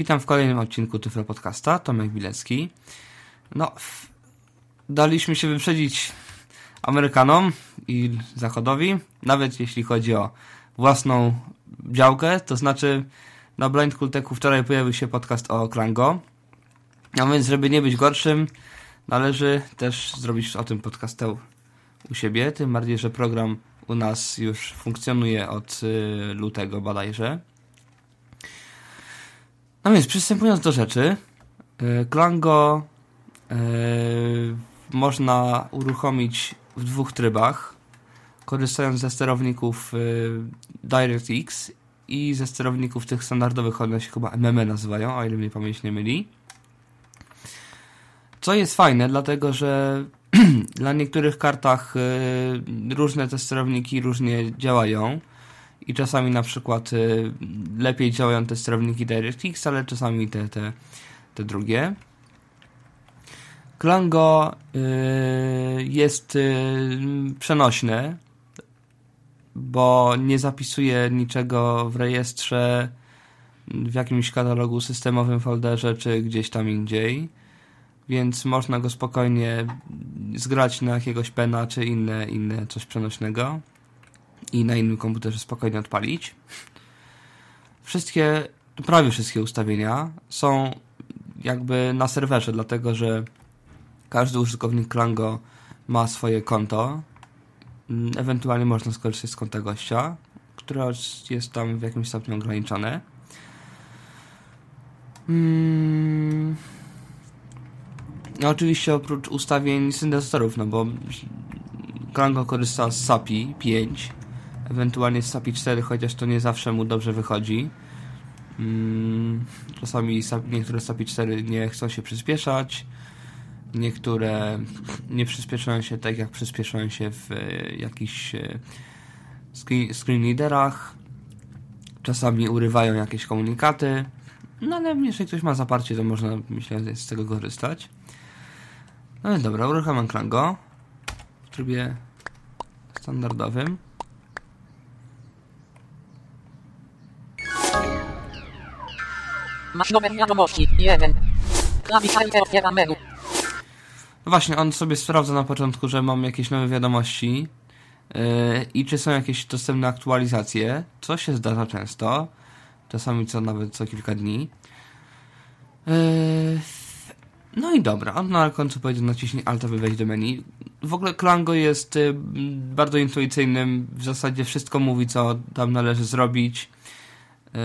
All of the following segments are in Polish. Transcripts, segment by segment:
Witam w kolejnym odcinku Tyflo Podcasta, Tomek Bilecki. No, daliśmy się wyprzedzić Amerykanom i Zachodowi, nawet jeśli chodzi o własną działkę, to znaczy na Blind Kulteku wczoraj pojawił się podcast o Klango, a więc żeby nie być gorszym, należy też zrobić o tym podcastę u siebie, tym bardziej, że program u nas już funkcjonuje od y, lutego bodajże. No więc przystępując do rzeczy, y, Klango y, można uruchomić w dwóch trybach, korzystając ze sterowników DirectX i ze sterowników tych standardowych, one się chyba MME nazywają, o ile mnie pamięć nie myli. Co jest fajne, dlatego że dla niektórych kartach y, różne te sterowniki różnie działają i czasami na przykład y, lepiej działają te sterowniki DirectX, ale czasami te, te, te drugie. Klango y, jest przenośne, bo nie zapisuje niczego w rejestrze, w jakimś katalogu systemowym folderze, czy gdzieś tam indziej więc można go spokojnie zgrać na jakiegoś pena czy inne, inne coś przenośnego i na innym komputerze spokojnie odpalić. Wszystkie, prawie wszystkie ustawienia są jakby na serwerze, dlatego że każdy użytkownik Klango ma swoje konto. Ewentualnie można skorzystać z konta gościa, które jest tam w jakimś stopniu ograniczone. Hmm. No oczywiście oprócz ustawień syntezatorów, no bo Klango korzysta z SAPI 5, ewentualnie z SAPI 4, chociaż to nie zawsze mu dobrze wychodzi. Mm, czasami niektóre SAPI 4 nie chcą się przyspieszać, niektóre nie przyspieszają się tak, jak przyspieszają się w e, jakichś e, screen, readerach. Czasami urywają jakieś komunikaty. No ale jeśli ktoś ma zaparcie, to można, myślę, z tego korzystać. No i dobra, uruchamiam Klango w trybie standardowym. Masz numer wiadomości. 1. Klawisza otwiera menu. No właśnie, on sobie sprawdza na początku, że mam jakieś nowe wiadomości yy, i czy są jakieś dostępne aktualizacje, co się zdarza często, czasami co nawet co kilka dni. Yy, no i dobra, on na końcu powiedział naciśnij Alt, aby wejść do menu. W ogóle Klango jest y, bardzo intuicyjnym, w zasadzie wszystko mówi, co tam należy zrobić.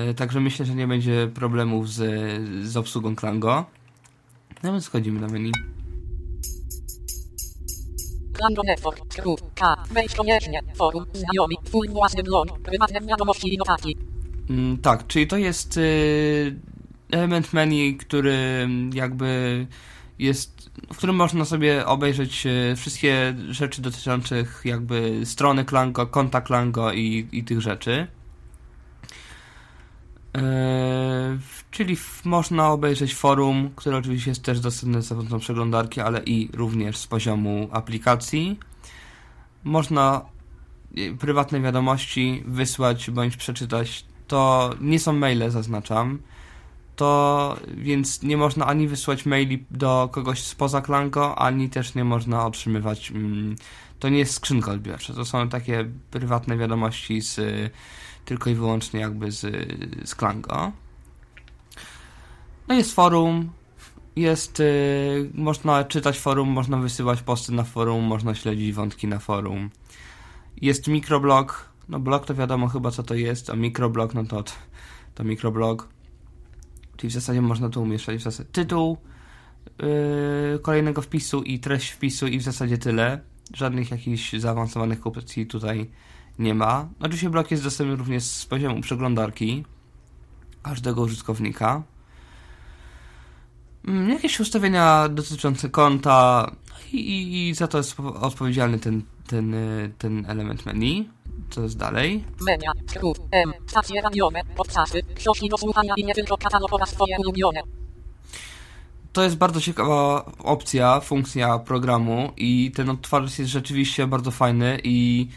Y, także myślę, że nie będzie problemów z, z obsługą Klango. No więc wchodzimy do menu. Klango Network, K, wejdź koniecznie, forum, znajomi, twój własny blog, prywatne wiadomości i notatki. Mm, tak, czyli to jest... Y element menu, który jakby jest, w którym można sobie obejrzeć e, wszystkie rzeczy dotyczących jakby strony Klango, konta Klango i, i tych rzeczy. Eee, czyli można obejrzeć forum, które oczywiście jest też dostępne za pomocą przeglądarki, ale i również z poziomu aplikacji. Można e, prywatne wiadomości wysłać bądź przeczytać. To nie są maile, zaznaczam to więc nie można ani wysłać maili do kogoś spoza Klango, ani też nie można otrzymywać. Mm, to nie jest skrzynka odbiorcza, to są takie prywatne wiadomości z, tylko i wyłącznie jakby z, z Klango. No jest forum, jest, y, można czytać forum, można wysyłać posty na forum, można śledzić wątki na forum. Jest mikroblog, no blog to wiadomo chyba co to jest, a mikroblog no to, to mikroblog. Czyli w zasadzie można tu umieszczać w zasadzie tytuł yy, kolejnego wpisu i treść wpisu i w zasadzie tyle. Żadnych jakichś zaawansowanych opcji tutaj nie ma. Oczywiście blok jest dostępny również z poziomu przeglądarki każdego użytkownika. Mm, jakieś ustawienia dotyczące konta i, i, za to jest odpowiedzialny ten, ten, y, ten element menu. Co jest dalej? Skrót, M, stacje radiowe, podcasty, książki do słuchania i nie tylko katalog oraz twoje ulubione. To jest bardzo ciekawa opcja, funkcja programu i ten odtwarzacz jest rzeczywiście bardzo fajny i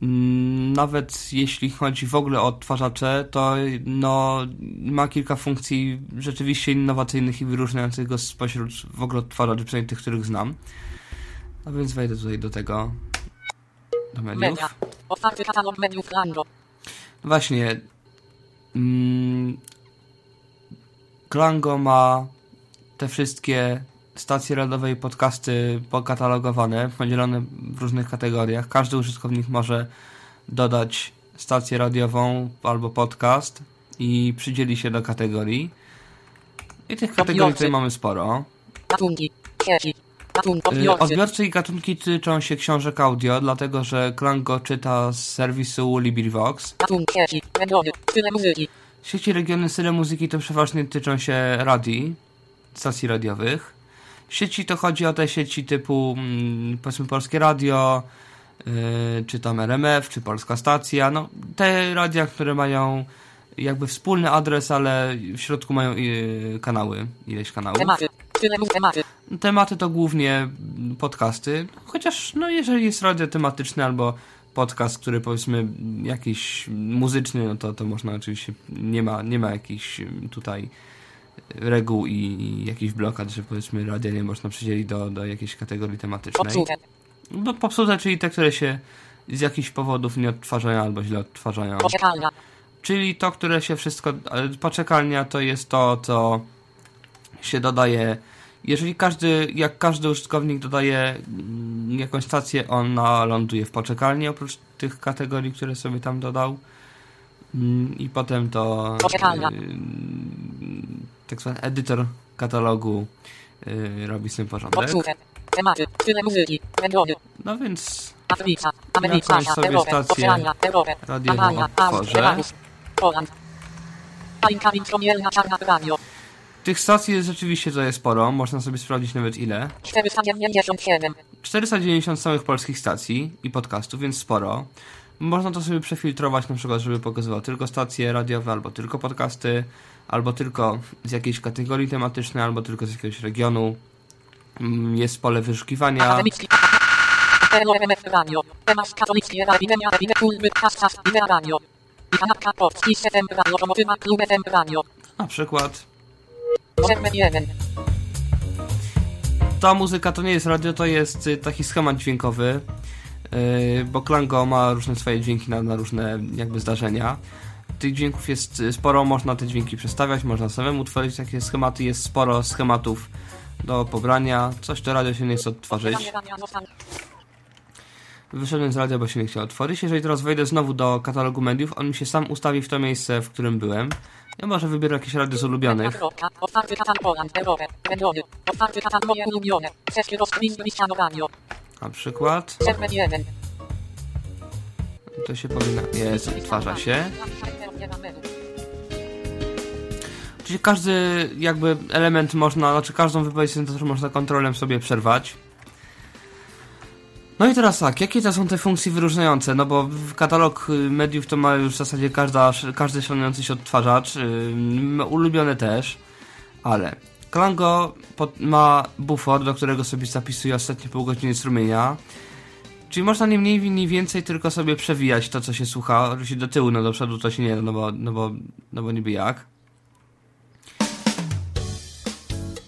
Nawet jeśli chodzi w ogóle o odtwarzacze, to no, ma kilka funkcji rzeczywiście innowacyjnych i wyróżniających go spośród w ogóle odtwarzaczy, przynajmniej tych, których znam. A więc wejdę tutaj do tego, do mediów. Media. Otwarty katalog mediów Klango. Właśnie. Mm, Klango ma te wszystkie stacje radiowe i podcasty pokatalogowane, podzielone w różnych kategoriach. Każdy użytkownik może dodać stację radiową albo podcast i przydzieli się do kategorii. I tych kategorii tutaj mamy sporo. Gatunki. Y, Odbiorcy. I gatunki tyczą się książek audio, dlatego że Klango czyta z serwisu LibriVox. Sieci. Regiony. Style muzyki to przeważnie tyczą się radii, stacji radiowych. Sieci to chodzi o te sieci typu mm, powiedzmy Polskie Radio, yy, czy tam RMF, czy Polska Stacja. No, te radia, które mają jakby wspólny adres, ale w środku mają yy, kanały, ileś kanałów. Tematy. Tematy. Tematy to głównie podcasty, chociaż no jeżeli jest radio tematyczny albo podcast, który powiedzmy jakiś muzyczny, no to, to można oczywiście, nie ma, nie ma jakichś mm, tutaj reguł i, i jakichś blokad, że powiedzmy radia nie można przydzielić do, do jakiejś kategorii tematycznej. Popsute. No popsute, czyli te, które się z jakichś powodów nie odtwarzają albo źle odtwarzają. Poczekalnia. Czyli to, które się wszystko. Poczekalnia to jest to, co się dodaje. Jeżeli każdy, jak każdy użytkownik dodaje mm, jakąś stację, ona ląduje w poczekalni, oprócz tych kategorii, które sobie tam dodał. Mm, I potem to Poczekalnia. Tak zwany edytor katalogu yy, robi z tym porządek. Tematy. Tyle muzyki. Regiony. No więc Afryka. Ameryka. Jakąś sobie Europę. stację Albania. otworzę. Poland. Radio. tych stacji jest rzeczywiście tutaj sporo, można sobie sprawdzić nawet ile. 497. 490 samych polskich stacji i podcastów, więc sporo. Można to sobie przefiltrować na przykład, żeby pokazywał tylko stacje radiowe, albo tylko podcasty, albo tylko z jakiejś kategorii tematycznej, albo tylko z jakiegoś regionu. Mm, Jest pole wyszukiwania. Akademicki. RMF Radio. Temas katolicki Ewidemia Ewidemia Kulby Kastas Idea Radio. I kanapka Polski FM Radio Lokomotywa Klub FM Radio. Na przykład Serwer 1. ta muzyka to nie jest radio, to jest y, taki schemat dźwiękowy, bo Klango ma różne swoje dźwięki na, na różne jakby zdarzenia. Tych dźwięków jest y, sporo, można te dźwięki przestawiać, można samemu tworzyć takie schematy, jest sporo schematów do pobrania, coś to radio się nie chce odtworzyć. Wyszedłem z radia, bo się nie chciał otworzyć. Jeżeli teraz wejdę znowu do katalogu mediów, on mi się sam ustawi w to miejsce, w którym byłem. Ja może wybiorę jakieś radio z ulubionych. Otwarty Poland. Europę. Otwarty moje ulubione. Sesje rozkmin Cristiano Radio. Na przykład. Serwer 1. To się powinno... Jest, odtwarza się. Czyli każdy jakby element można, znaczy każdą wypowiedź syntezatora można kontrolem sobie przerwać. No i teraz tak, jakie to są te funkcje wyróżniające? No bo w katalog y, mediów to ma już w zasadzie każda, każdy szanujący się odtwarzacz, yy, ulubione też, ale Klango ma bufor, do którego sobie zapisuje ostatnie pół godziny strumienia, czyli można nie mniej, mniej więcej tylko sobie przewijać to, co się słucha, oczywiście do tyłu, no do przodu to się nie da, no bo, no bo, no bo niby jak.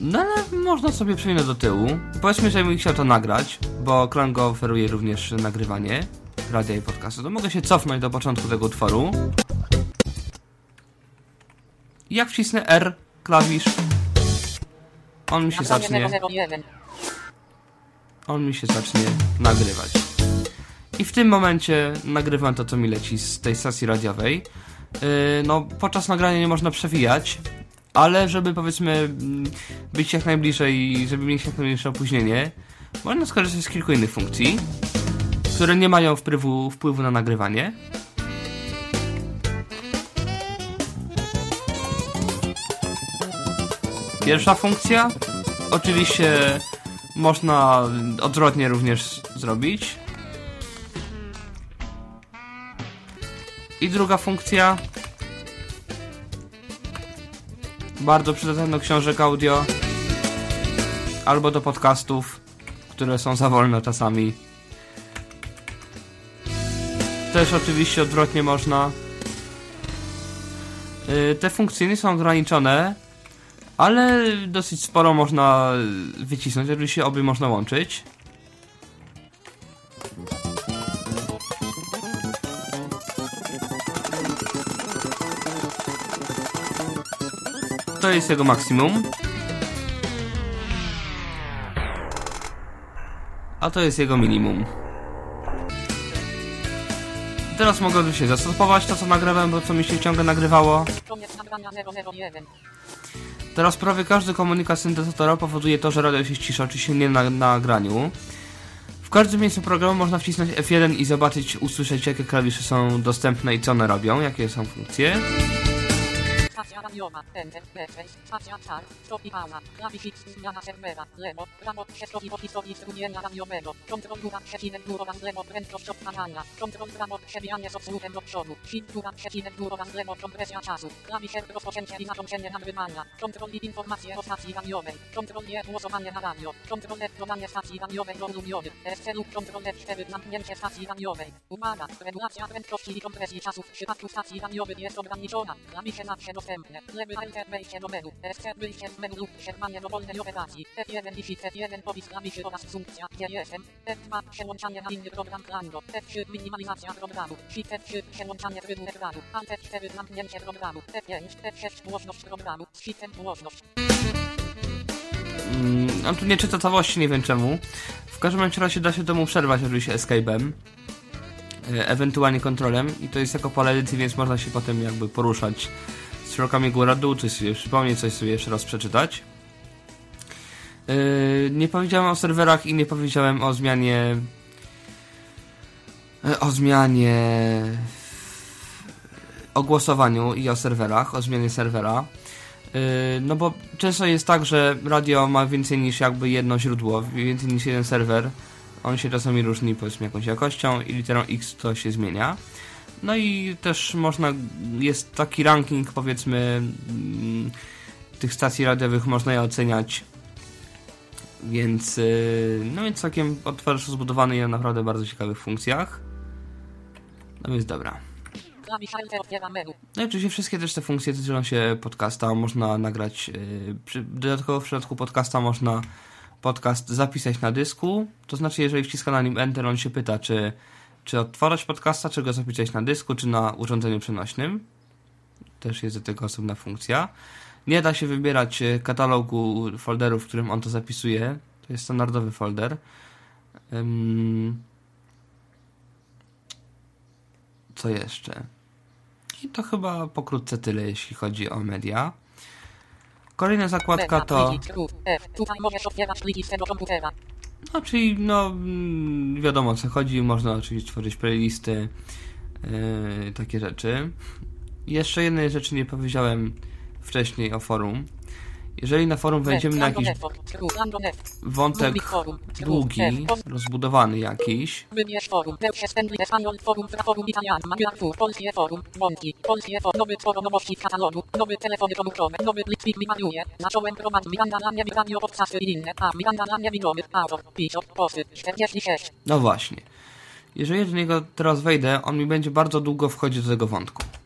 No ale można sobie przewinąć do tyłu. Powiedzmy, że bym chciał to nagrać, bo Klango oferuje również nagrywanie radia i podcastu. To mogę się cofnąć do początku tego utworu. Jak wcisnę R klawisz, on mi się zacznie, 001. on mi się zacznie nagrywać. I w tym momencie nagrywam to, co mi leci z tej stacji radiowej. Yy, no, podczas nagrania nie można przewijać, ale żeby powiedzmy mm, być jak najbliżej i żeby mieć jak najmniejsze opóźnienie, można skorzystać z kilku innych funkcji, które nie mają wpływu, wpływu na nagrywanie. Pierwsza funkcja, oczywiście można odwrotnie również zrobić. I druga funkcja, bardzo przydatna do książek audio albo do podcastów, które są za wolne czasami. też oczywiście odwrotnie można. Y, te funkcje nie są ograniczone, ale dosyć sporo można wycisnąć, oczywiście obie można łączyć. To jest jego maksimum. A to jest jego minimum. Teraz mogę się zastopować to co nagrywałem, bo co mi się ciągle nagrywało. Koniec nagrania 001. Teraz prawie każdy komunikat syntezatora powoduje to, że radio się cisza, oczywiście nie na nagraniu. W każdym miejscu programu można wcisnąć F1 i zobaczyć, usłyszeć jakie klawisze są dostępne i co one robią, jakie są funkcje. Stacja radiowa, enter, backspace, stacja car, stop i pauna, klawisz X, zmiana serwera, lewo, prawo, przeskoki opisowi strumienia radiowego, kontrol góra, przecinek górowa z lewo, prędkość odtwarzania, kontrol prawo, przebijanie z odsłuchem do przodu, shift góra, przecinek górowa z lewo, kompresja czasu, klawisz R, rozpoczęcie i zakończenie nagrywania, kontrol I, informacje o stacji radiowej, kontrol G, głosowanie na radio, kontrol dodanie stacji radiowej do ulubionych, SC lub kontrol F4, zamknięcie stacji radiowej, uwaga, regulacja prędkości i kompresji czasu w przypadku stacji radiowych jest ograniczona, klawisze zawsze dostępne, lewy enter wejście do menu, SC wyjście z menu lub przerwanie dowolnej operacji, F1 i Shift F1 powis klawiszy oraz funkcja, GSM, F2 przełączanie na inny program Klango, F3 minimalizacja programu, Shift F3 przełączanie trybu ekranu, Alt F4 zamknięcie programu, F5, F6 głośność programu, z głośność. Mm, on tu nie czyta całości, nie wiem czemu. W każdym razie da się temu przerwać oczywiście escape'em, e, ewentualnie kontrolem i to jest jako pole edycji, więc można się potem jakby poruszać strzałkami góra-dół, sobie przypomnieć, coś sobie jeszcze raz przeczytać. Yy, nie powiedziałem o serwerach i nie powiedziałem o zmianie e, o zmianie o głosowaniu i o serwerach, o zmianie serwera. Yy, no bo często jest tak, że radio ma więcej niż jakby jedno źródło, więcej niż jeden serwer. On się czasami różni powiedzmy jakąś jakością i literą X to się zmienia. No i też można, jest taki ranking powiedzmy mm, tych stacji radiowych, można je oceniać. Więc, yy, no więc całkiem otwarcie zbudowany na naprawdę bardzo ciekawych funkcjach. No więc dobra. Menu. No i oczywiście wszystkie też te funkcje tyczą się podcasta. Można nagrać, przy, dodatkowo w przypadku podcasta można podcast zapisać na dysku. To znaczy, jeżeli wciska na nim Enter, on się pyta, czy, czy odtwarzać podcasta, czy go zapisać na dysku, czy na urządzeniu przenośnym. Też jest do tego osobna funkcja. Nie da się wybierać e, katalogu folderów, w którym on to zapisuje. To jest standardowy folder. Co jeszcze? I to chyba pokrótce tyle, jeśli chodzi o media. Kolejna zakładka to. przycisk F. F. Tutaj możesz otwierać pliki z tego komputera. No, czyli no mm, wiadomo o co chodzi, można oczywiście tworzyć playlisty, yy, takie rzeczy. Jeszcze jednej rzeczy nie powiedziałem wcześniej o forum. Jeżeli na forum wejdziemy na jakiś wątek długi, rozbudowany jakiś, Wybierz forum. Deutsche Stępli Espanol Forum Fra Forum Italian Magiarfur Polskie Forum Wątki Polskie Forum Nowy forum nowości w katalogu Nowy telefony komórkowe Nowy plik plik maluje Zacząłem prowadzić Miranda dla mnie radio podcasty i inne A Miranda dla mnie migowy Autor Pisok Posy 46 no właśnie. Jeżeli do niego teraz wejdę, on mi będzie bardzo długo wchodzić do tego wątku. Miranda dla mnie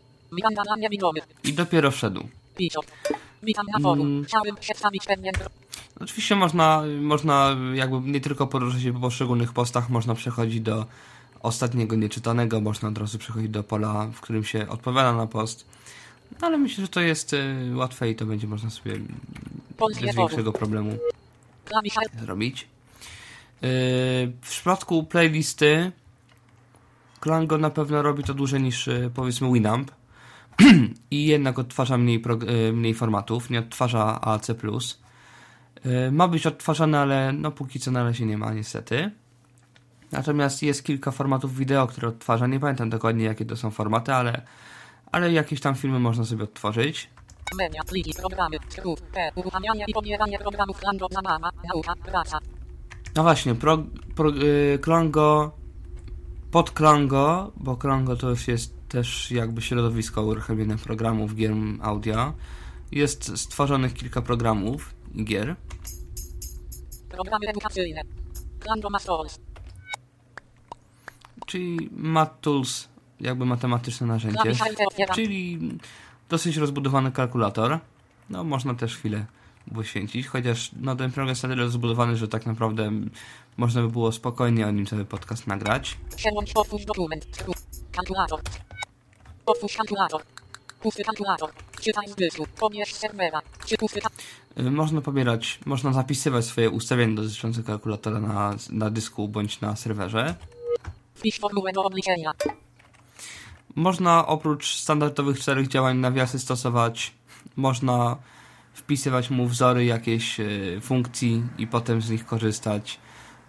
migowy I dopiero wszedł. Witam na forum. Mm. Chciałem przedstawić pewien. Oczywiście można, można jakby nie tylko poruszać się po poszczególnych postach, można przechodzić do ostatniego nieczytanego, można od razu przechodzić do pola, w którym się odpowiada na post. No, ale myślę, że to jest y, łatwe i to będzie można sobie bez większego problemu zrobić. Yy, w przypadku playlisty Klango na pewno robi to dłużej niż yy, powiedzmy Winamp i jednak odtwarza mniej, yy, mniej formatów, nie odtwarza AC+. Yy, ma być odtwarzane, ale no póki co na razie nie ma niestety. Natomiast jest kilka formatów wideo, które odtwarza. Nie pamiętam dokładnie jakie to są formaty, ale, ale jakieś tam filmy można sobie odtworzyć. Pliki, programy, skrót, P, uruchamianie i pobieranie programów zabawa, nauka, praca. No właśnie, pro, pro, y, Klango pod Klango, bo Klango to już jest też jakby środowisko uruchamiania programów, gier audio. jest stworzonych kilka programów i gier. Programy edukacyjne. Klango Masters. czyli Math Tools, jakby matematyczne narzędzie, Klawisz Alt F1. czyli dosyć rozbudowany kalkulator. No, można też chwilę poświęcić, chociaż no, ten program jest na tyle rozbudowany, że tak naprawdę można by było spokojnie o nim cały podcast nagrać. Kalkulator. Otwórz kalkulator. Pusty kalkulator. Czytaj z dysku. Pobierz serwera. Czy pusty Y, Można pobierać, można zapisywać swoje ustawienia dotyczące kalkulatora na, na dysku bądź na serwerze. Wpisz formułę do obliczenia. Można oprócz standardowych czterech działań nawiasy stosować, można wpisywać mu wzory jakieś e, funkcji i potem z nich korzystać.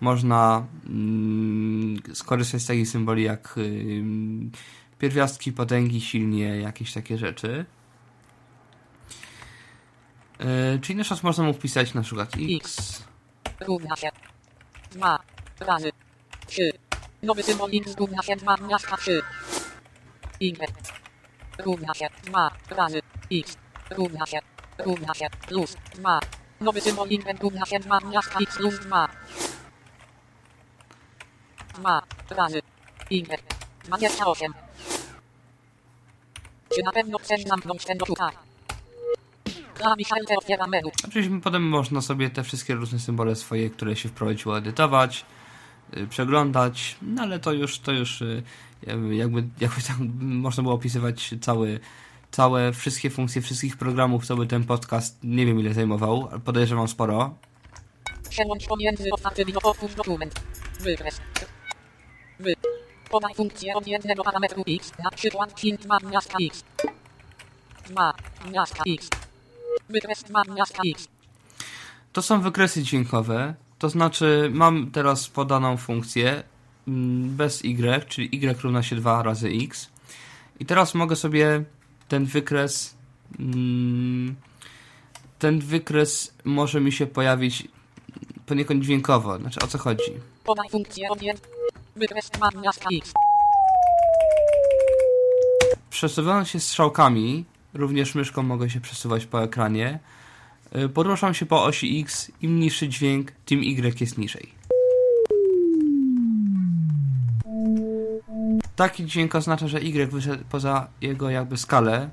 Można mm, skorzystać z takich symboli jak y, pierwiastki, potęgi, silnie, jakieś takie rzeczy. E, czyli na przykład można mu wpisać na przykład x, Równa się. 2. Razy. 3. Nowy symbol X równa się 2 miasta 3. Y. Równa się 2 razy. X. Równa się. Równa się. Plus 2. Nowy symbol Y równa się 2 miasta X plus 2. 2 razy. Y. 28. Czy na pewno chcesz zamknąć ten menu. Oczywiście potem można sobie te wszystkie różne symbole swoje, które się wprowadziło, edytować, y, przeglądać, no ale to już, to już y, jakby, jakby, tak można było opisywać cały, całe, wszystkie funkcje wszystkich programów, co by ten podcast, nie wiem ile zajmował, ale podejrzewam sporo. Przełącz pomiędzy otwórz dokument. Wykres. Wy. Podaj funkcję od jednego parametru x, na przykład int ma miasta x. 2 miasta x. Wykres 2 miasta x. To są wykresy dźwiękowe, to znaczy mam teraz podaną funkcję mm, bez y, czyli y równa się 2 razy x. I teraz mogę sobie ten wykres mm, ten wykres może mi się pojawić poniekąd dźwiękowo. Znaczy o co chodzi? Podaj funkcję od jed... Wykres 2 miasta x. Przesuwając się strzałkami, również myszką mogę się przesuwać po ekranie. Y, Poruszam się po osi X, im niższy dźwięk, tym Y jest niżej. Taki dźwięk oznacza, że Y wyszedł poza jego jakby skalę.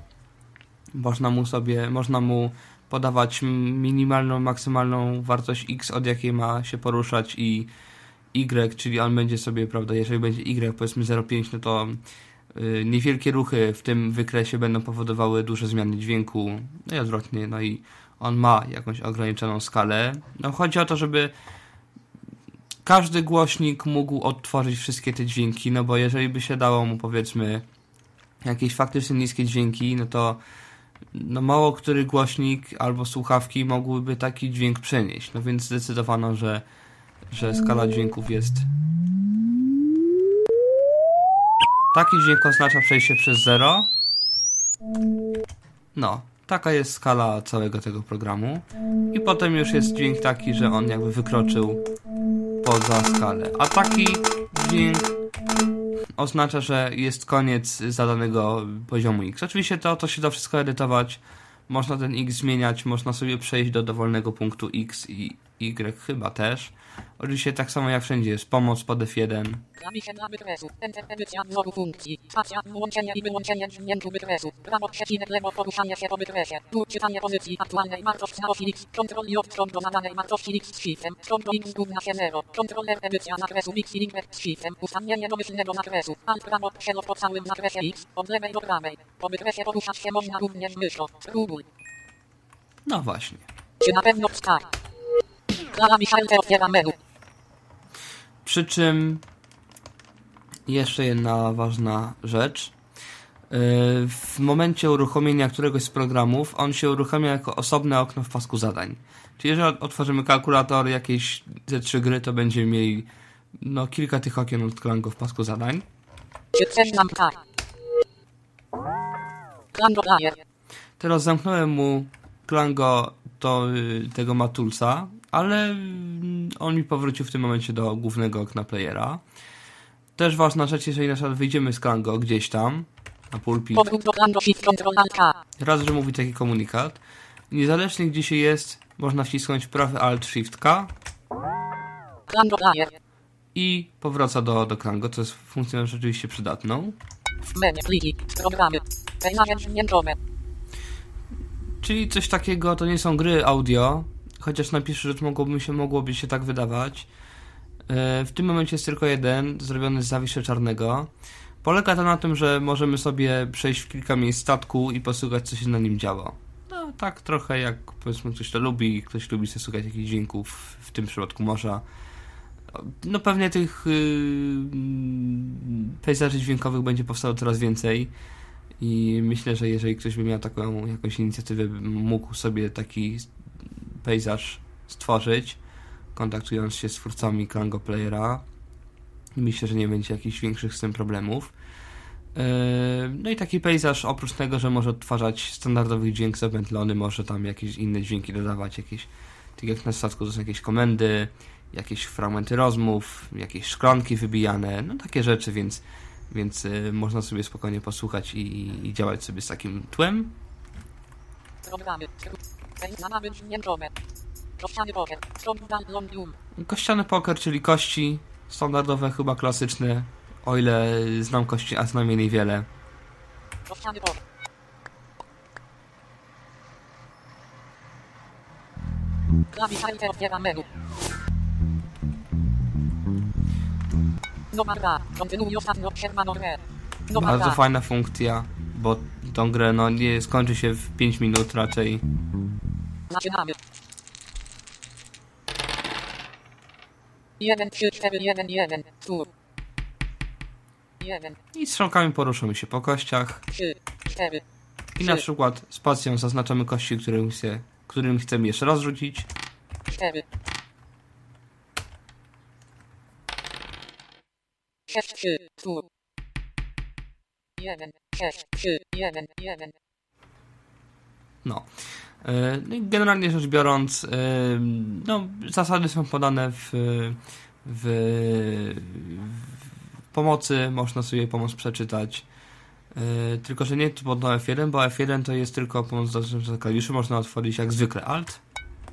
Można mu sobie, można mu podawać minimalną, maksymalną wartość X, od jakiej ma się poruszać i Y, czyli on będzie sobie, prawda, jeżeli będzie Y powiedzmy 0,5, no to y, niewielkie ruchy w tym wykresie będą powodowały duże zmiany dźwięku, no i odwrotnie, no i on ma jakąś ograniczoną skalę. No chodzi o to, żeby każdy głośnik mógł odtworzyć wszystkie te dźwięki, no bo jeżeli by się dało mu powiedzmy jakieś faktycznie niskie dźwięki, no to no mało który głośnik albo słuchawki mogłyby taki dźwięk przenieść. No więc zdecydowano, że, że skala dźwięków jest Taki dźwięk oznacza przejście przez zero. No, taka jest skala całego tego programu. I potem już jest dźwięk taki, że on jakby wykroczył poza skalę. A taki dźwięk oznacza, że jest koniec zadanego poziomu X. Oczywiście to, to się da wszystko edytować. Można ten X zmieniać, można sobie przejść do dowolnego punktu X i Y chyba też. Oczywiście tak samo jak wszędzie jest pomoc pod F1. Klawisze dla wykresu. Enter edycja wzoru funkcji. Spacja, włączenie i wyłączenie dźwięku wykresu. Prawo przecinek lewo poruszanie się po wykresie. Tu czytanie pozycji aktualnej wartości na osi X. Ctrl i odstąp do zadanej wartości X z shiftem. Ctrl X równa się 0. Ctrl R edycja zakresu X i Y z shiftem. Ustawienie domyślnego zakresu. Alt prawo przelot po całym zakresie X. Od lewej do prawej. Po wykresie poruszać się można również myszą. Spróbuj. No właśnie. Czy na pewno wstać? Przy czym jeszcze jedna ważna rzecz. Yy, W momencie uruchomienia któregoś z programów, on się uruchamia jako osobne okno w pasku zadań. Czyli jeżeli otworzymy kalkulator, jakieś ze trzy gry, to będziemy mieli no, kilka tych okien odklango w pasku zadań. Player. Teraz zamknąłem mu Klango to, y, tego Matulsa, ale mm, on mi powrócił w tym momencie do głównego okna playera. Też ważna rzecz, jeżeli na przykład wyjdziemy z Klango gdzieś tam, na pulpit, raz, że mówi taki komunikat, Niezależnie gdzie się jest, można wcisnąć prawy Alt Shift K i powraca do, do Klango, co jest funkcją rzeczywiście przydatną. Czyli coś takiego, to nie są gry audio, chociaż na pierwszy rzut mogłoby się, mogłoby się tak wydawać. E, W tym momencie jest tylko jeden, zrobiony z zawiszy czarnego. Polega to na tym, że możemy sobie przejść w kilka miejsc statku i posłuchać, co się na nim działo. No, tak trochę jak powiedzmy ktoś to lubi, ktoś lubi sobie słuchać jakichś dźwięków, w tym przypadku morza. No pewnie tych yy, pejzaży dźwiękowych będzie powstało coraz więcej i myślę, że jeżeli ktoś by miał taką jakąś inicjatywę, mógł sobie taki pejzaż stworzyć, kontaktując się z twórcami Klango Playera. Myślę, że nie będzie jakichś większych z tym problemów. Yy, No i taki pejzaż, oprócz tego, że może odtwarzać standardowy dźwięk zapętlony, może tam jakieś inne dźwięki dodawać, jakieś, tak jak na statku to są jakieś komendy, jakieś fragmenty rozmów, jakieś szklanki wybijane, no takie rzeczy, więc, więc yy, można sobie spokojnie posłuchać i, i działać sobie z takim tłem. Programy. Kościany poker. Czyli kości standardowe, chyba klasyczne, o ile znam kości, a znam je niewiele. Kościany poker. Klawisza otwiera menu. Numer 2. Kontynuuj ostatnio przerwaną grę. Numer Bardzo 2. fajna funkcja, bo tą grę no, nie skończy się w 5 minut raczej. Zaczynamy. 1, 3, 4, 1, 1, tur. 1, I strzałkami poruszamy się po kościach. 3, 4, I na przykład spacją zaznaczamy kości, którym, się, którym chcemy jeszcze raz rzucić. 4. 6, 3, tur. 1, 6, 3, 1, 1. No. E, No generalnie rzecz biorąc, e, no, zasady są podane w, w, w pomocy, można sobie pomoc przeczytać. E, Tylko, że nie pod F1, bo F1 to jest tylko pomoc do klawiszy, można otworzyć jak zwykle Alt.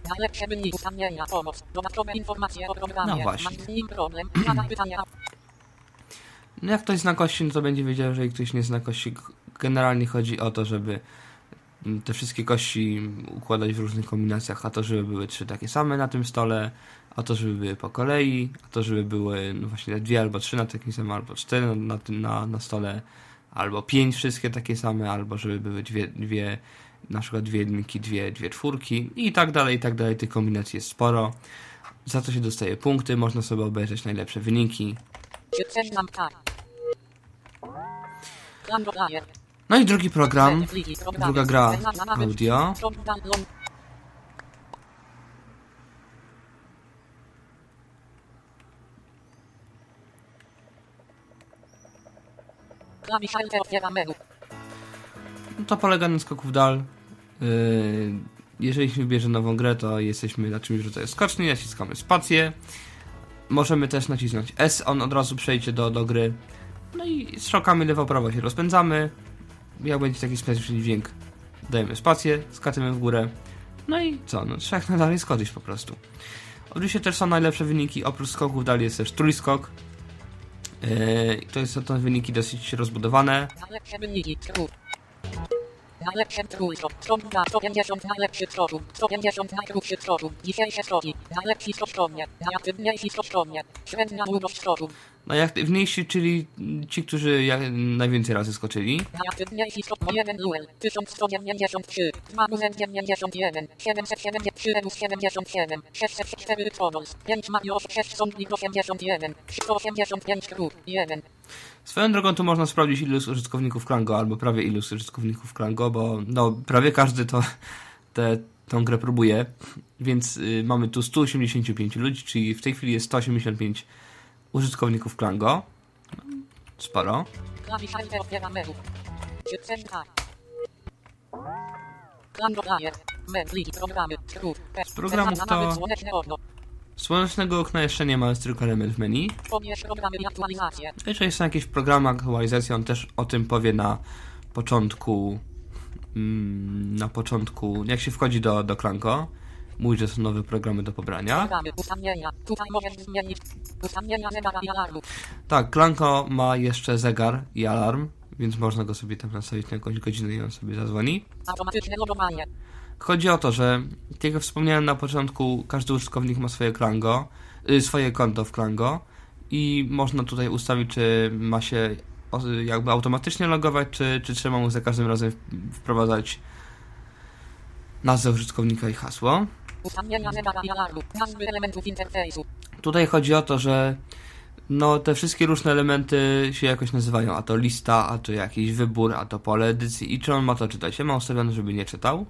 Najlepsze wyniki ustawienia pomoc. Dodatkowe informacje o programie. No właśnie. Z nim problem. Zadaj pytania. No jak ktoś zna kości, no to będzie wiedział, że jeżeli ktoś nie zna kości, generalnie chodzi o to, żeby te wszystkie kości układać w różnych kombinacjach, a to żeby były trzy takie same na tym stole, a to żeby były po kolei, a to żeby były no właśnie dwie albo trzy na takim samym, albo cztery na, na, na stole, albo pięć wszystkie takie same, albo żeby były dwie, dwie na przykład dwie jedynki, dwie, dwie czwórki i tak dalej, i tak dalej. Tych kombinacji jest sporo. Za to się dostaje punkty, można sobie obejrzeć najlepsze wyniki. No i drugi program, druga gra audio. No to polega na skoku w dal. Yy, jeżeli się wybierze nową grę, to jesteśmy na czymś, jest skoczny, naciskamy spację. Możemy też nacisnąć S, on od razu przejdzie do, do gry. No i strzałkami lewo-prawo się rozpędzamy. Jak będzie taki specyficzny dźwięk, dajemy spację, skaczemy w górę. No i co? No trzeba jak najdalej skoczyć po prostu. Oczywiście też są najlepsze wyniki, oprócz skoków w dal jest też trójskok. Yy, to jest to wyniki dosyć rozbudowane. Najlepsze wyniki. Skrót. Najlepsze trójko. Stronda 150 najlepszy skoku. 150 najkrótszy. Dzisiejsze. Średnia długość. Najaktywniejsi, czyli ci, którzy ja- najwięcej razy skoczyli. Najaktywniejsi skok 1 duel. 1193. 2091. 773 Rebus 77. 604 Todols. 5 Marios 6 Sądnik 81. 185 Kruk. 1. Swoją drogą tu można sprawdzić ilu użytkowników Klango, albo prawie ilu użytkowników Klango, bo no, prawie każdy to tę tą grę próbuje, więc y, mamy tu 185 ludzi, czyli w tej chwili jest 185 użytkowników Klango. No, Sporo. Z programów to słonecznego okna jeszcze nie ma, jest tylko element w menu. Jeżeli są jakieś programy aktualizacji, on też o tym powie na początku mm, na początku, jak się wchodzi do, do Klanko, mówi, że są nowe programy do pobrania. Tak, Klanko ma jeszcze zegar i alarm, więc można go sobie tam nastawić na jakąś godzinę i on sobie zadzwoni. Chodzi o to, że jak wspomniałem na początku, każdy użytkownik ma swoje Klango, y, swoje konto w Klango i można tutaj ustawić, czy ma się jakby automatycznie logować, czy, czy trzeba mu za każdym razem wprowadzać nazwę użytkownika i hasło. Tutaj chodzi o to, że no, te wszystkie różne elementy się jakoś nazywają, a to lista, a to jakiś wybór, a to pole edycji i czy on ma to czytać. Ja mam ustawione, żeby nie czytał.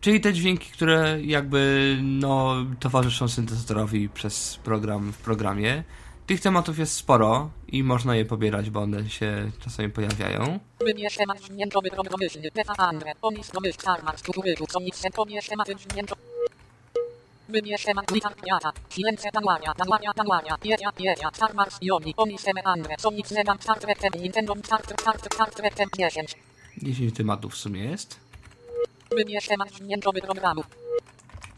Czyli te dźwięki, które jakby no, towarzyszą syntezatorowi przez program w programie. Tych tematów jest sporo i można je pobierać, bo one się czasami pojawiają. Wybierz temat dźwiękowy programyślny. Beta Andre. Onis domyśl Charmax. Kukuryku. Comic Pobierz tematy dźwiękowe. Wybierz temat gitar piata. Silence Tanwania. Tanwania Tanwania. Jeria Jeria. Charmax Joni. Onis Eme Andre. Comic Zegan Chartretem. Nintendo Chart Chart Chartretem 10. 10 tematów w sumie jest. Wybierz temat dźwiękowy programu.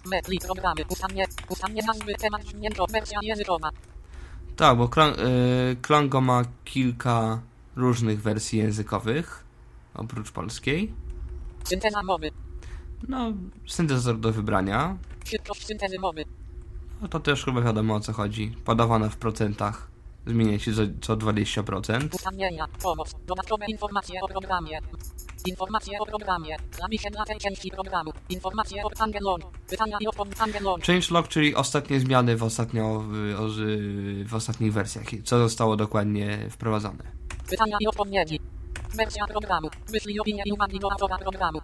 Metli programy. Ustawienie. Ustawienie nazwy temat dźwiękowy. Wersja językowa. Tak, bo y, Klango ma kilka różnych wersji językowych, oprócz polskiej. Synteza mowy. No, syntezator do wybrania. Syntezy mowy. No to też chyba wiadomo o co chodzi. Podawane w procentach. Zmienia się co, co 20%. Ustawienia. Pomoc. Dodatkowe informacje o programie. Informacje o programie. Dla tej części programu. Informacje od Angelon. Pytania i odpowiedź Angelon. Changelog, czyli ostatnie zmiany w, ostatnio, w, o- w ostatnich wersjach. Co zostało dokładnie wprowadzone. Pytania i odpowiedzi. Wersja programu. Wyślij opinię i uwagi do autora programu.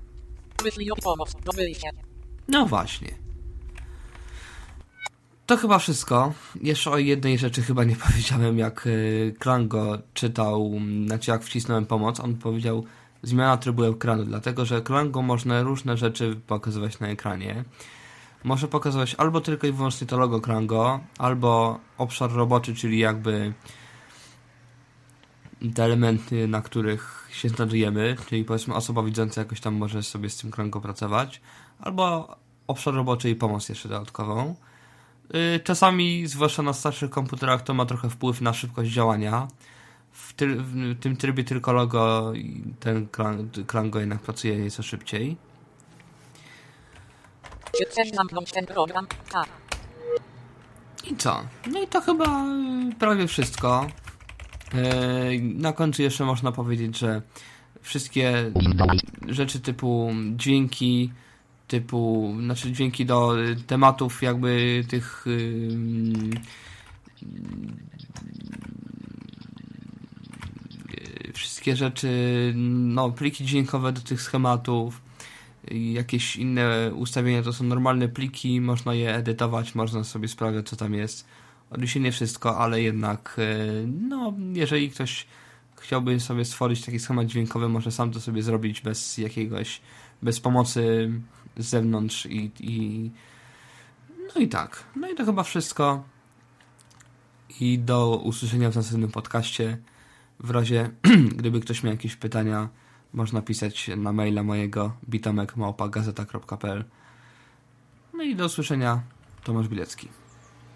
Wyślij od pomoc. Do wyjścia. No właśnie. To chyba wszystko. Jeszcze o jednej rzeczy chyba nie powiedziałem, jak y, Klango czytał, m, znaczy jak wcisnąłem pomoc, on powiedział zmiana trybu ekranu, dlatego że Klango można różne rzeczy pokazywać na ekranie. Może pokazywać albo tylko i wyłącznie to logo Klango, albo obszar roboczy, czyli jakby te elementy, na których się znajdujemy, czyli powiedzmy osoba widząca jakoś tam może sobie z tym Klango pracować, albo obszar roboczy i pomoc jeszcze dodatkową. Y, Czasami, zwłaszcza na starszych komputerach, to ma trochę wpływ na szybkość działania. W, ty- w tym trybie tylko logo i ten Klang- Klango jednak pracuje nieco szybciej. Czy chcesz zamknąć ten program? Tak. I co? No i to chyba y, prawie wszystko. Yy, Na końcu jeszcze można powiedzieć, że wszystkie rzeczy typu dźwięki, typu, znaczy dźwięki do tematów jakby tych ym, y, wszystkie rzeczy, no pliki dźwiękowe do tych schematów, jakieś inne ustawienia to są normalne pliki, można je edytować, można sobie sprawdzać co tam jest. Oczywiście nie wszystko, ale jednak e, no, jeżeli ktoś chciałby sobie stworzyć taki schemat dźwiękowy, może sam to sobie zrobić bez jakiegoś, bez pomocy z zewnątrz i, i no i tak. No i to chyba wszystko. I do usłyszenia w następnym podcaście. W razie, gdyby ktoś miał jakieś pytania, można pisać na maila mojego bitomek.gazeta.pl No i do usłyszenia. Tomasz Bilecki.